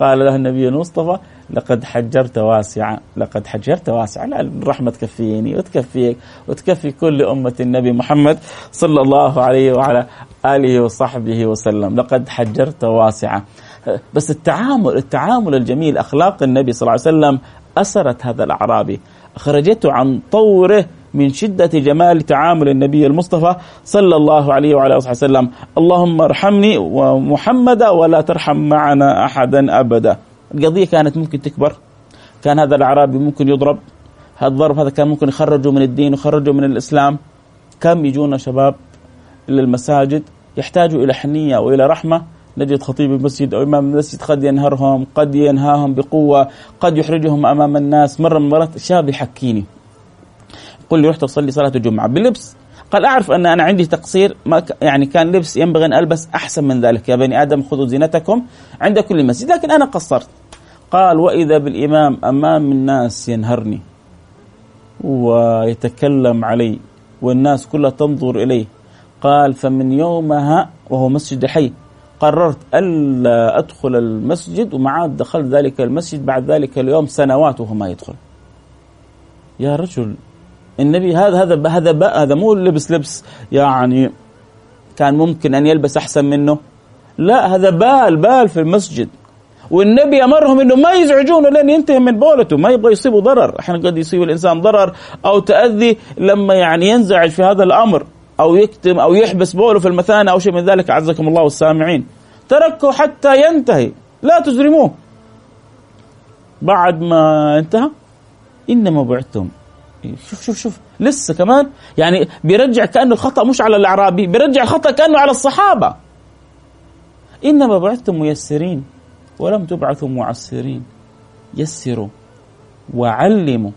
قال له النبي المصطفى لقد حجرت واسعة لقد حجرت واسعة لا الرحمة تكفيني وتكفيك وتكفي كل أمة النبي محمد صلى الله عليه وعلى آله وصحبه وسلم. لقد حجرت واسعة بس التعامل التعامل الجميل أخلاق النبي صلى الله عليه وسلم أسرت هذا الأعرابي. أخرجته عن طوره من شدة جمال تعامل النبي المصطفى صلى الله عليه وعلى آله وسلم. اللهم ارحمني ومحمدا ولا ترحم معنا أحدا أبدا. القضية كانت ممكن تكبر. كان هذا الأعرابي ممكن يضرب. هذا الضرب هذا كان ممكن يخرجه من الدين ويخرجه من الإسلام. كم يجونا شباب إلى المساجد يحتاجوا إلى حنية وإلى رحمة. نجد خطيب المسجد أو إمام المسجد قد ينهرهم قد ينهاهم بقوة قد يحرجهم أمام الناس. مرة من المرات شاب يحكيني. يقول لي رحت أصلي صلاة الجمعة. بلبس قال أعرف أن أنا عندي تقصير ما يعني كان لبس ينبغي أن ألبس أحسن من ذلك. يا بني آدم خذوا زينتكم عند كل مسجد لكن أنا قصرت. قال وإذا بالإمام أمام الناس ينهرني ويتكلم علي والناس كلها تنظر إليه. قال فمن يومها وهو مسجد حي قررت ألا أدخل المسجد ومع دخلت ذلك المسجد بعد ذلك اليوم سنوات وهو ما يدخل. يا رجل النبي هذا هذا هذا هذا مو لبس لبس يعني كان ممكن أن يلبس أحسن منه. لا هذا بال بال في المسجد. والنبي أمرهم إنه ما يزعجونه لين ينتهي من بولته ما يبغى يصيبه ضرر. أحيانا قد يصيب الإنسان ضرر أو تأذي لما يعني ينزعج في هذا الأمر أو يكتم أو يحبس بوله في المثانة أو شيء من ذلك. أعزكم الله والسامعين تركه حتى ينتهي. لا تزرموه. بعد ما انتهى إنما بعتم شوف شوف شوف. لسه كمان يعني بيرجع كأنه الخطأ مش على الأعرابي بيرجع الخطأ كأنه على الصحابة. إنما بعثتم ميسرين ولم تبعثوا معسرين. يسروا وعلموا.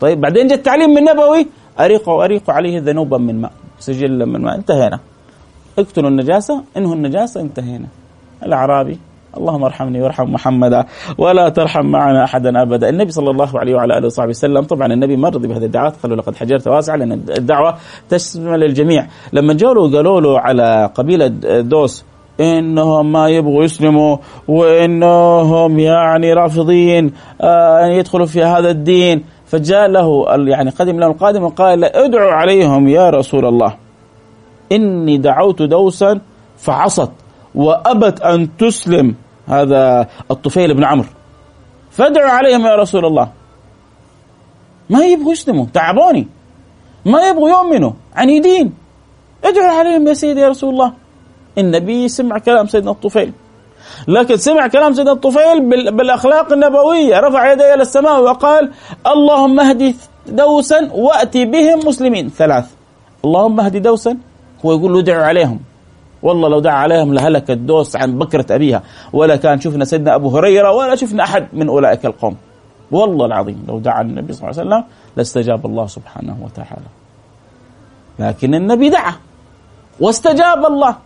طيب بعدين جاء التعليم من نبوي أريقوا أريقوا عليه ذنوبا من ماء سجلا من ماء. انتهينا. اقتلوا النجاسة انهوا النجاسة انتهينا. الأعرابي اللهم ارحمني وارحم محمدا ولا ترحم معنا أحدا أبدا. النبي صلى الله عليه وعلى آله وصحبه وسلم طبعا النبي ما رضي بهذه الدعوات قالوا لقد حجرت واسعا لأن الدعوة تشمل الجميع. لما جاوا له قالوا له على قبيلة دوس إنهم ما يبغوا يسلموا وإنهم يعني رافضين آه، أن يدخلوا في هذا الدين. فجاء له يعني قدم له القادم وقال ادعوا عليهم يا رسول الله إني دعوت دوسا فعصت. وأبت أن تسلم. هذا الطفيل بن عمرو. فادعوا عليهم يا رسول الله. ما يبغوا يسلموا. تعبوني. ما يبغوا يؤمنوا. عنيدين ادعوا عليهم يا سيدي يا رسول الله. النبي سمع كلام سيدنا الطفيل. لكن سمع كلام سيدنا الطفيل بالأخلاق النبوية. رفع يديه إلى السماء وقال اللهم اهدي دوسا وأتي بهم مسلمين. ثلاث. اللهم اهدي دوسا. هو يقول له ادعوا عليهم. والله لو دعا عليهم لهلك الدوس عن بكرة أبيها ولا كان شفنا سيدنا أبو هريرة ولا شفنا أحد من أولئك القوم. والله العظيم لو دعا النبي صلى الله عليه وسلم لاستجاب الله سبحانه وتعالى. لكن النبي دعا واستجاب الله.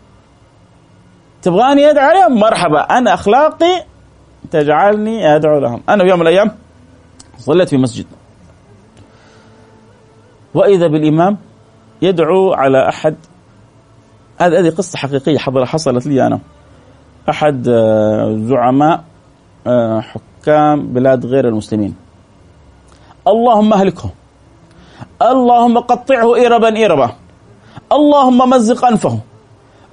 تبغاني أدعو عليهم؟ مرحبا. أنا أخلاقي تجعلني أدعو لهم. أنا يوم من الأيام صليت في مسجد. وإذا بالإمام يدعو على أحد هذه هذه قصة حقيقية حصلت لي أنا. أحد آه، زعماء آه، حكام بلاد غير المسلمين. اللهم اهلكه اللهم قطعه إربا إربا اللهم مزق أنفه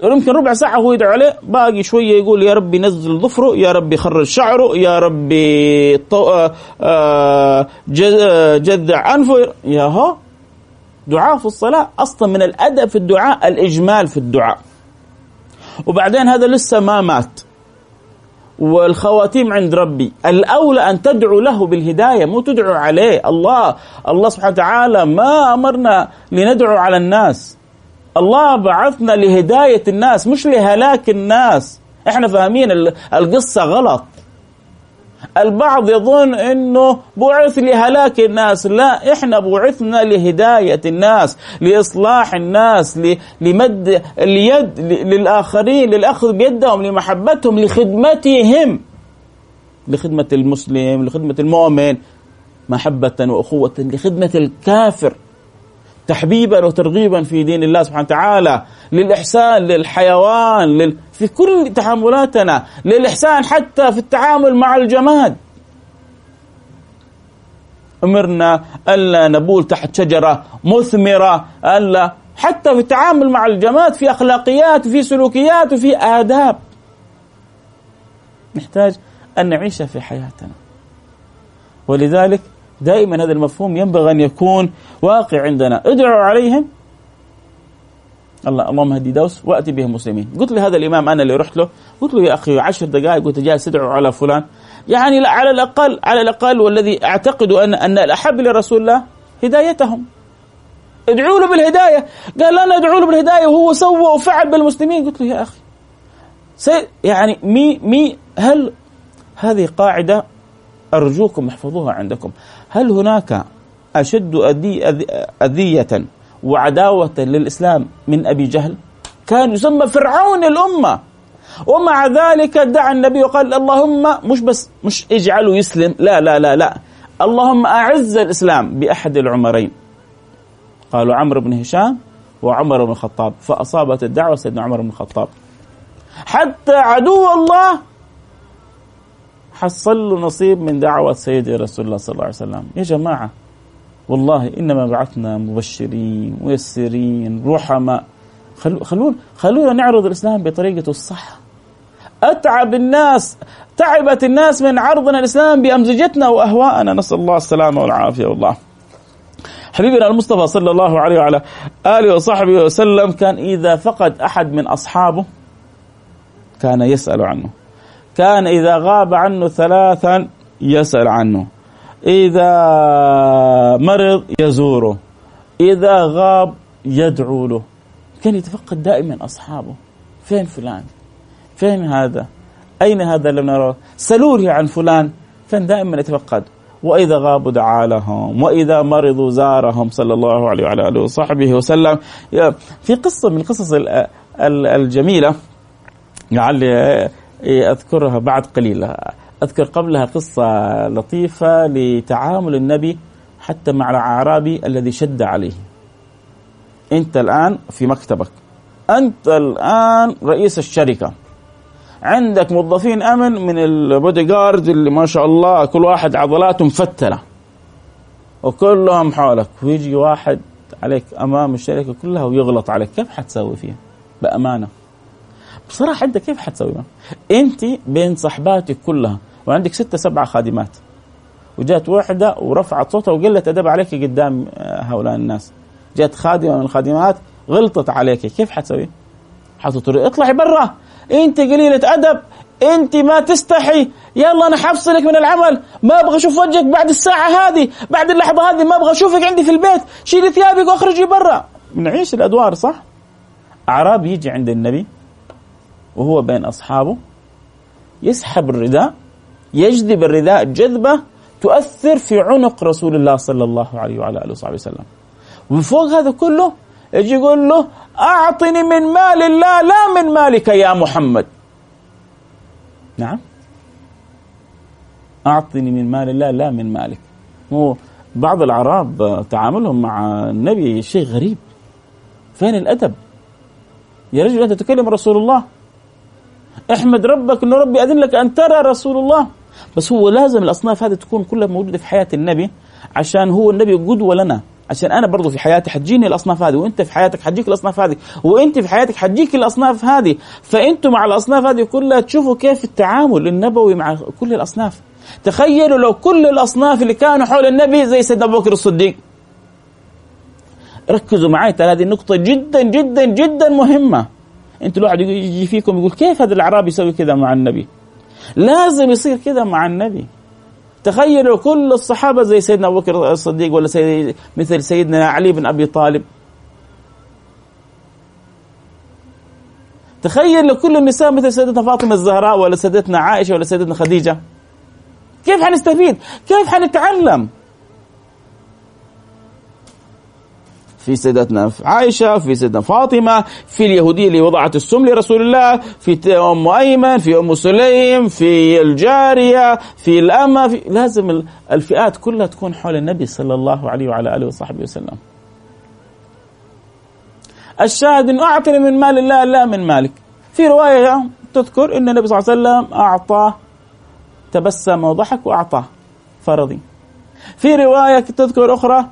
يمكن ربع ساعة هو يدعو عليه باقي شوية يقول يا ربي نزل ظفره يا ربي خرج شعره يا ربي آه، جذع أنفه. يا هو دعاء في الصلاة أصلا من الأدب في الدعاء الإجمال في الدعاء. وبعدين هذا لسه ما مات. والخواتيم عند ربي. الأولى أن تدعو له بالهداية مو تدعو عليه. الله الله سبحانه وتعالى ما أمرنا لندعو على الناس. الله بعثنا لهداية الناس مش لهلاك الناس. إحنا فاهمين القصة غلط. البعض يظن إنه بعث لهلاك الناس لا إحنا بعثنا لهداية الناس لإصلاح الناس لمد اليد للآخرين للأخذ بيدهم لمحبتهم لخدمتهم. لخدمة المسلم لخدمة المؤمن محبة وأخوة لخدمة الكافر. تحبيبا وترغيبا في دين الله سبحانه وتعالى للإحسان للحيوان لل... في كل تعاملاتنا للإحسان حتى في التعامل مع الجماد. أمرنا ألا نبول تحت شجرة مثمرة ألا حتى في التعامل مع الجماد في أخلاقيات وفي سلوكيات وفي آداب. نحتاج أن نعيش في حياتنا. ولذلك دائما هذا المفهوم ينبغي أن يكون واقع عندنا. ادعوا عليهم. الله اللهم هدي دوس وأتي بهم مسلمين. قلت لهذا الإمام أنا اللي رحت له قلت له يا أخي عشر دقائق وأنت جالس تدعو على فلان. يعني لا على الأقل على الأقل والذي أعتقد أن أن الأحب لرسول الله هدايتهم. ادعوا له بالهداية. قال لا أدعو له بالهداية وهو سوى وفعل بالمسلمين. قلت له يا أخي يعني مي مي هل هذه قاعدة أرجوكم احفظوها عندكم؟ هل هناك أشد أذية وعداوة للإسلام من أبي جهل؟ كان يسمى فرعون الأمة. ومع ذلك دعا النبي وقال اللهم مش بس مش اجعله يسلم لا لا لا لا. اللهم أعز الإسلام بأحد العمرين. قالوا عمرو بن هشام وعمر بن الخطاب فأصابت الدعوة سيدنا عمر بن الخطاب. حتى عدو الله حصل له نصيب من دعوة سيدي رسول الله صلى الله عليه وسلم. يا جماعة والله إنما بعثنا مبشرين ميسرين رحماء. خلونا خلونا نعرض الإسلام بطريقته الصح. أتعب الناس تعبت الناس من عرضنا الإسلام بأمزجتنا وأهواءنا. نسأل الله السلامة والعافية والله. حبيبنا المصطفى صلى الله عليه وعلى آله وصحبه وسلم كان إذا فقد أحد من أصحابه كان يسأل عنه. كان إذا غاب عنه ثلاثا يسأل عنه. إذا مرض يزوره. إذا غاب يدعو له. كان يتفقد دائما أصحابه. فين فلان؟ فين هذا؟ أين هذا لم نراه؟ سلوه عن فلان. كان دائما يتفقد. وإذا غابوا دعا لهم. وإذا مرضوا زارهم صلى الله عليه وعلى آله وصحبه وسلم. في قصة من القصص الجميلة. لعلي أذكرها بعد قليل. أذكر قبلها قصة لطيفة لتعامل النبي حتى مع الأعرابي الذي شد عليه. أنت الآن في مكتبك. أنت الآن رئيس الشركة. عندك موظفين أمن من البودي جارد اللي ما شاء الله كل واحد عضلاته مفتلة. وكلهم حولك. ويجي واحد عليك أمام الشركة كلها ويغلط عليك. كيف حتسوي فيها؟ بأمانة. بصراحة أنت كيف حتسوي أنت بين صحباتك كلها وعندك ستة سبعة خادمات. وجات واحدة ورفعت صوتها وقلت أدب عليك قدام هؤلاء الناس. جات خادمة من الخادمات غلطت عليك. كيف حتسوي؟ حتطري اطلعي برا. أنت قليلة أدب. أنت ما تستحي. يلا أنا حفصلك من العمل. ما أبغى أشوف وجهك بعد الساعة هذه. بعد اللحظة هذه ما أبغى أشوفك عندي في البيت. شيلي ثيابك واخرجي برا. بنعيش الأدوار صح؟ اعرابي يجي عند النبي. وهو بين أصحابه يسحب الرداء يجذب الرداء جذبة تؤثر في عنق رسول الله صلى الله عليه وعلى آله وصحبه وسلم. ومن فوق هذا كله يجي يقول له أعطني من مال الله لا من مالك يا محمد. نعم. أعطني من مال الله لا من مالك. هو بعض الأعراب تعاملهم مع النبي شيء غريب. فين الأدب؟ يا رجل أنت تكلم رسول الله. احمد ربك أن ربي أذن لك أن ترى رسول الله. بس هو لازم الأصناف هذه تكون كلها موجودة في حياة النبي عشان هو النبي قدوة لنا. عشان أنا برضو في حياتي حتجيني الأصناف هذه وأنت في حياتك حتجيك الأصناف هذه وأنت في حياتك حتجيك الأصناف هذه. فأنتم مع الأصناف هذه كلها تشوفوا كيف التعامل النبوي مع كل الأصناف. تخيلوا لو كل الأصناف اللي كانوا حول النبي زي سيدنا أبو بكر الصديق. ركزوا معي ترى هذه النقطه جدا جدا جدا مهمة. انت الواحد يجي فيكم يقول كيف هذا الاعرابي يسوي كذا مع النبي؟ لازم يصير كذا مع النبي. تخيلوا كل الصحابة زي سيدنا أبو بكر الصديق ولا سيد مثل سيدنا علي بن أبي طالب. تخيل لو كل النساء مثل سيدتنا فاطمة الزهراء ولا سيدتنا عائشة ولا سيدتنا خديجة. كيف حنستفيد؟ كيف حنتعلم؟ في سيدتنا عائشة في سيدنا فاطمة في اليهودية اللي وضعت السم لرسول الله في أم أيمن في أم سليم في الجارية في الأمة في لازم الفئات كلها تكون حول النبي صلى الله عليه وعلى آله وصحبه وسلم. الشاهد أنه أعطني من مال الله لا من مالك. في رواية تذكر أن النبي صلى الله عليه وسلم أعطاه تبسم وضحك وأعطاه فرضي. في رواية تذكر أخرى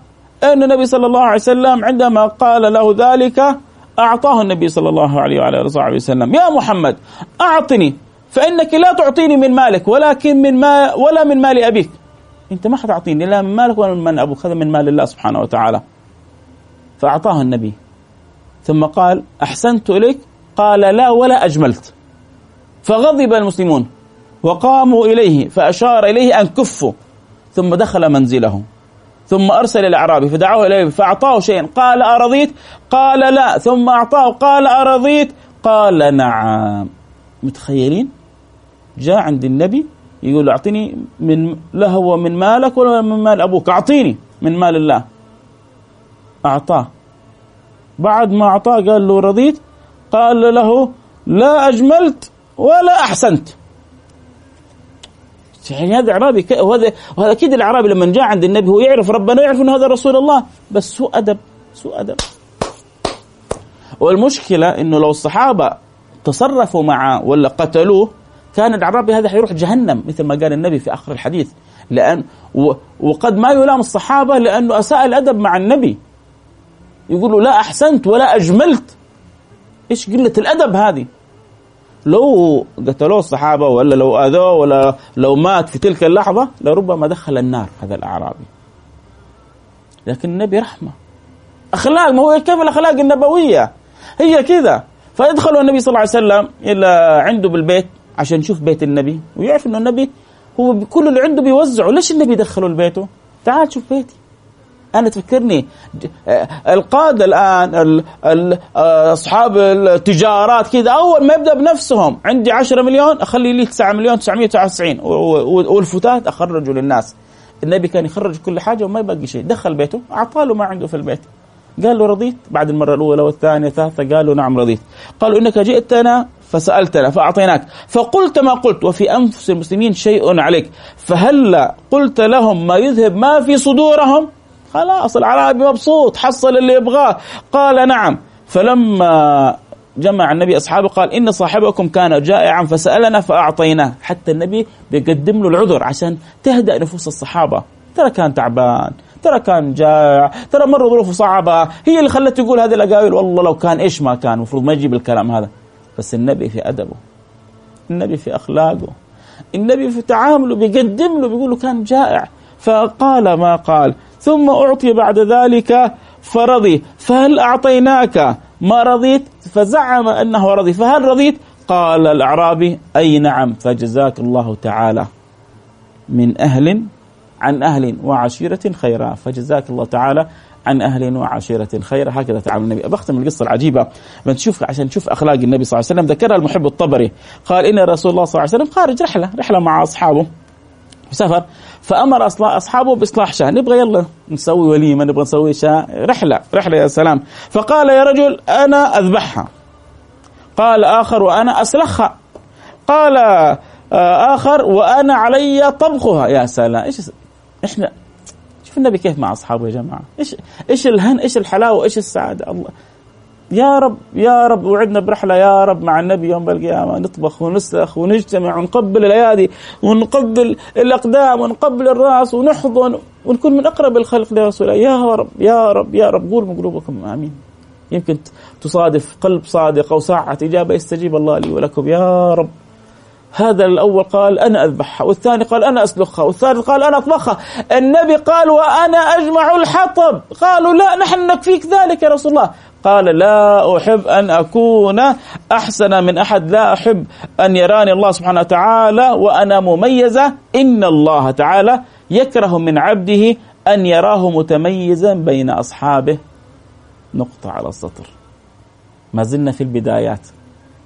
أن النبي صلى الله عليه وسلم عندما قال له ذلك أعطاه النبي صلى الله عليه وعلى آله وسلم. يا محمد أعطني فإنك لا تعطيني من مالك ولكن من ما ولا من مال أبيك. أنت ما حتعطيني لا من مالك ولا من مال أبوك هذا من مال الله سبحانه وتعالى. فأعطاه النبي. ثم قال أحسنت إليك؟ قال لا ولا أجملت. فغضب المسلمون وقاموا إليه فأشار إليه أن كفوا ثم دخل منزله. ثم أرسل الأعرابي فدعوه إليه فأعطاه شيئا. قال أرضيت؟ قال لا. ثم أعطاه قال أرضيت؟ قال نعم. متخيلين؟ جاء عند النبي يقول أعطني من لا هو من مالك ولا من مال أبوك. أعطيني من مال الله. أعطاه. بعد ما أعطاه قال له رضيت؟ قال له لا أجملت ولا أحسنت. يعني هذا إعرابي وهذا وهذا أكيد الإعرابي لما جاء عند النبي هو يعرف ربنا يعرف إنه هذا رسول الله. بس سوء أدب سوء أدب. والمشكلة أنه لو الصحابة تصرفوا معه ولا قتلوه كان الأعرابي هذا حيروح جهنم مثل ما قال النبي في آخر الحديث. لأن وقد ما يلام الصحابة لأنه أساء الأدب مع النبي. يقولوا لا أحسنت ولا أجملت. إيش قلة الأدب هذه؟ لو قتلوه الصحابة ولا لو أذوه ولا لو مات في تلك اللحظة لربما دخل النار هذا الأعرابي. لكن النبي رحمة. أخلاق ما هو كيف الأخلاق النبوية؟ هي كذا. فيدخل النبي صلى الله عليه وسلم إلى عنده بالبيت عشان يشوف بيت النبي ويعرف أنه النبي هو كل اللي عنده بيوزعه. ليش النبي دخله لبيته تعال شوف بيتي. أنا تفكرني القادة الآن أصحاب التجارات كذا أول ما يبدأ بنفسهم عندي 10 مليون أخلي لي 9 مليون 999 والفتات اخرجه للناس. النبي كان يخرج كل حاجة وما يبقي شيء دخل بيته اعطاه له ما عنده في البيت. قال له رضيت؟ بعد المرة الأولى والثانية والثالثة قال له نعم رضيت. قالوا إنك جئتنا فسألتنا فأعطيناك. فقلت ما قلت وفي أنفس المسلمين شيء عليك. فهل قلت لهم ما يذهب ما في صدورهم خلاص العربي مبسوط حصل اللي يبغاه. قال نعم. فلما جمع النبي أصحابه قال إن صاحبكم كان جائعا فسألنا فأعطيناه. حتى النبي بيقدم له العذر عشان تهدأ نفوس الصحابة. ترى كان تعبان ترى كان جائع ترى مر ظروفه صعبة. هي اللي خلته يقول هذه الأقاويل. والله لو كان إيش ما كان المفروض ما يجيب الكلام هذا. بس النبي في أدبه النبي في أخلاقه النبي في تعامله بيقدم له بيقول له كان جائع. فقال ما قال؟ ثم أعطي بعد ذلك فرضي. فهل أعطيناك ما رضيت؟ فزعم أنه رضي. فهل رضيت؟ قال الأعرابي أي نعم فجزاك الله تعالى. من أهل عن أهل وعشيرة خيرا. فجزاك الله تعالى عن أهل وعشيرة خيرا. هكذا تعامل النبي. بختم القصة العجيبة. نشوف عشان نشوف أخلاق النبي صلى الله عليه وسلم ذكرها المحب الطبري. قال إن رسول الله صلى الله عليه وسلم خارج رحلة. رحلة مع أصحابه. سفر. فأمر أصحابه بإصلاح شاه. نبغى يلا نسوي وليمه نبغى نسوي شاه. رحلة رحلة يا سلام. فقال يا رجل أنا أذبحها. قال آخر وأنا أسلخها. قال آه، آخر وأنا علي طبخها. يا سلام. إيش إحنا شوف النبي كيف مع أصحابه يا جماعة. إيش إيش الهن إيش الحلاوة إيش السعادة؟ الله. يا رب يا رب وعدنا برحلة يا رب مع النبي يوم القيامة. نطبخ ونسخ ونجتمع ونقبل الأيادي ونقبل الأقدام ونقبل الرأس ونحضن ونكون من أقرب الخلق لرسول الله. يا رب يا رب يا رب. قول من قلوبكم. آمين. يمكن تصادف قلب صادق أو ساعة إجابة يستجيب الله لي ولكم. يا رب. هذا الأول قال أنا أذبحها والثاني قال أنا أسلخها والثالث قال أنا أطبخها. النبي قال وأنا أجمع الحطب. قالوا لا نحن نكفيك ذلك يا رسول الله. قال لا أحب أن أكون أحسن من أحد. لا أحب أن يراني الله سبحانه وتعالى وأنا مميزة. إن الله تعالى يكره من عبده أن يراه متميزا بين أصحابه. نقطة على السطر. ما زلنا في البدايات.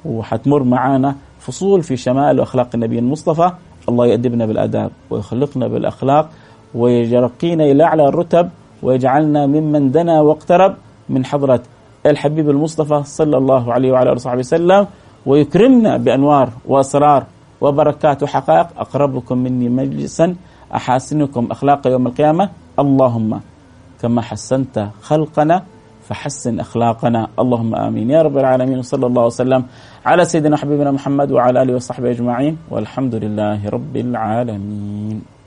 وحتمر معانا فصول في شمال وأخلاق النبي المصطفى. الله يأدبنا بالآداب ويخلقنا بالأخلاق ويرقينا إلى أعلى الرتب ويجعلنا ممن دنا واقترب من حضرة الحبيب المصطفى صلى الله عليه وعلى آله وصحبه وسلم ويكرمنا بأنوار وأسرار وبركات وحقائق. أقربكم مني مجلسا أحاسنكم اخلاقا يوم القيامة. اللهم كما حسنت خلقنا فحسن أخلاقنا. اللهم آمين. يا رب العالمين. وصلى الله وسلم على سيدنا حبيبنا محمد وعلى آله وصحبه أجمعين. والحمد لله رب العالمين.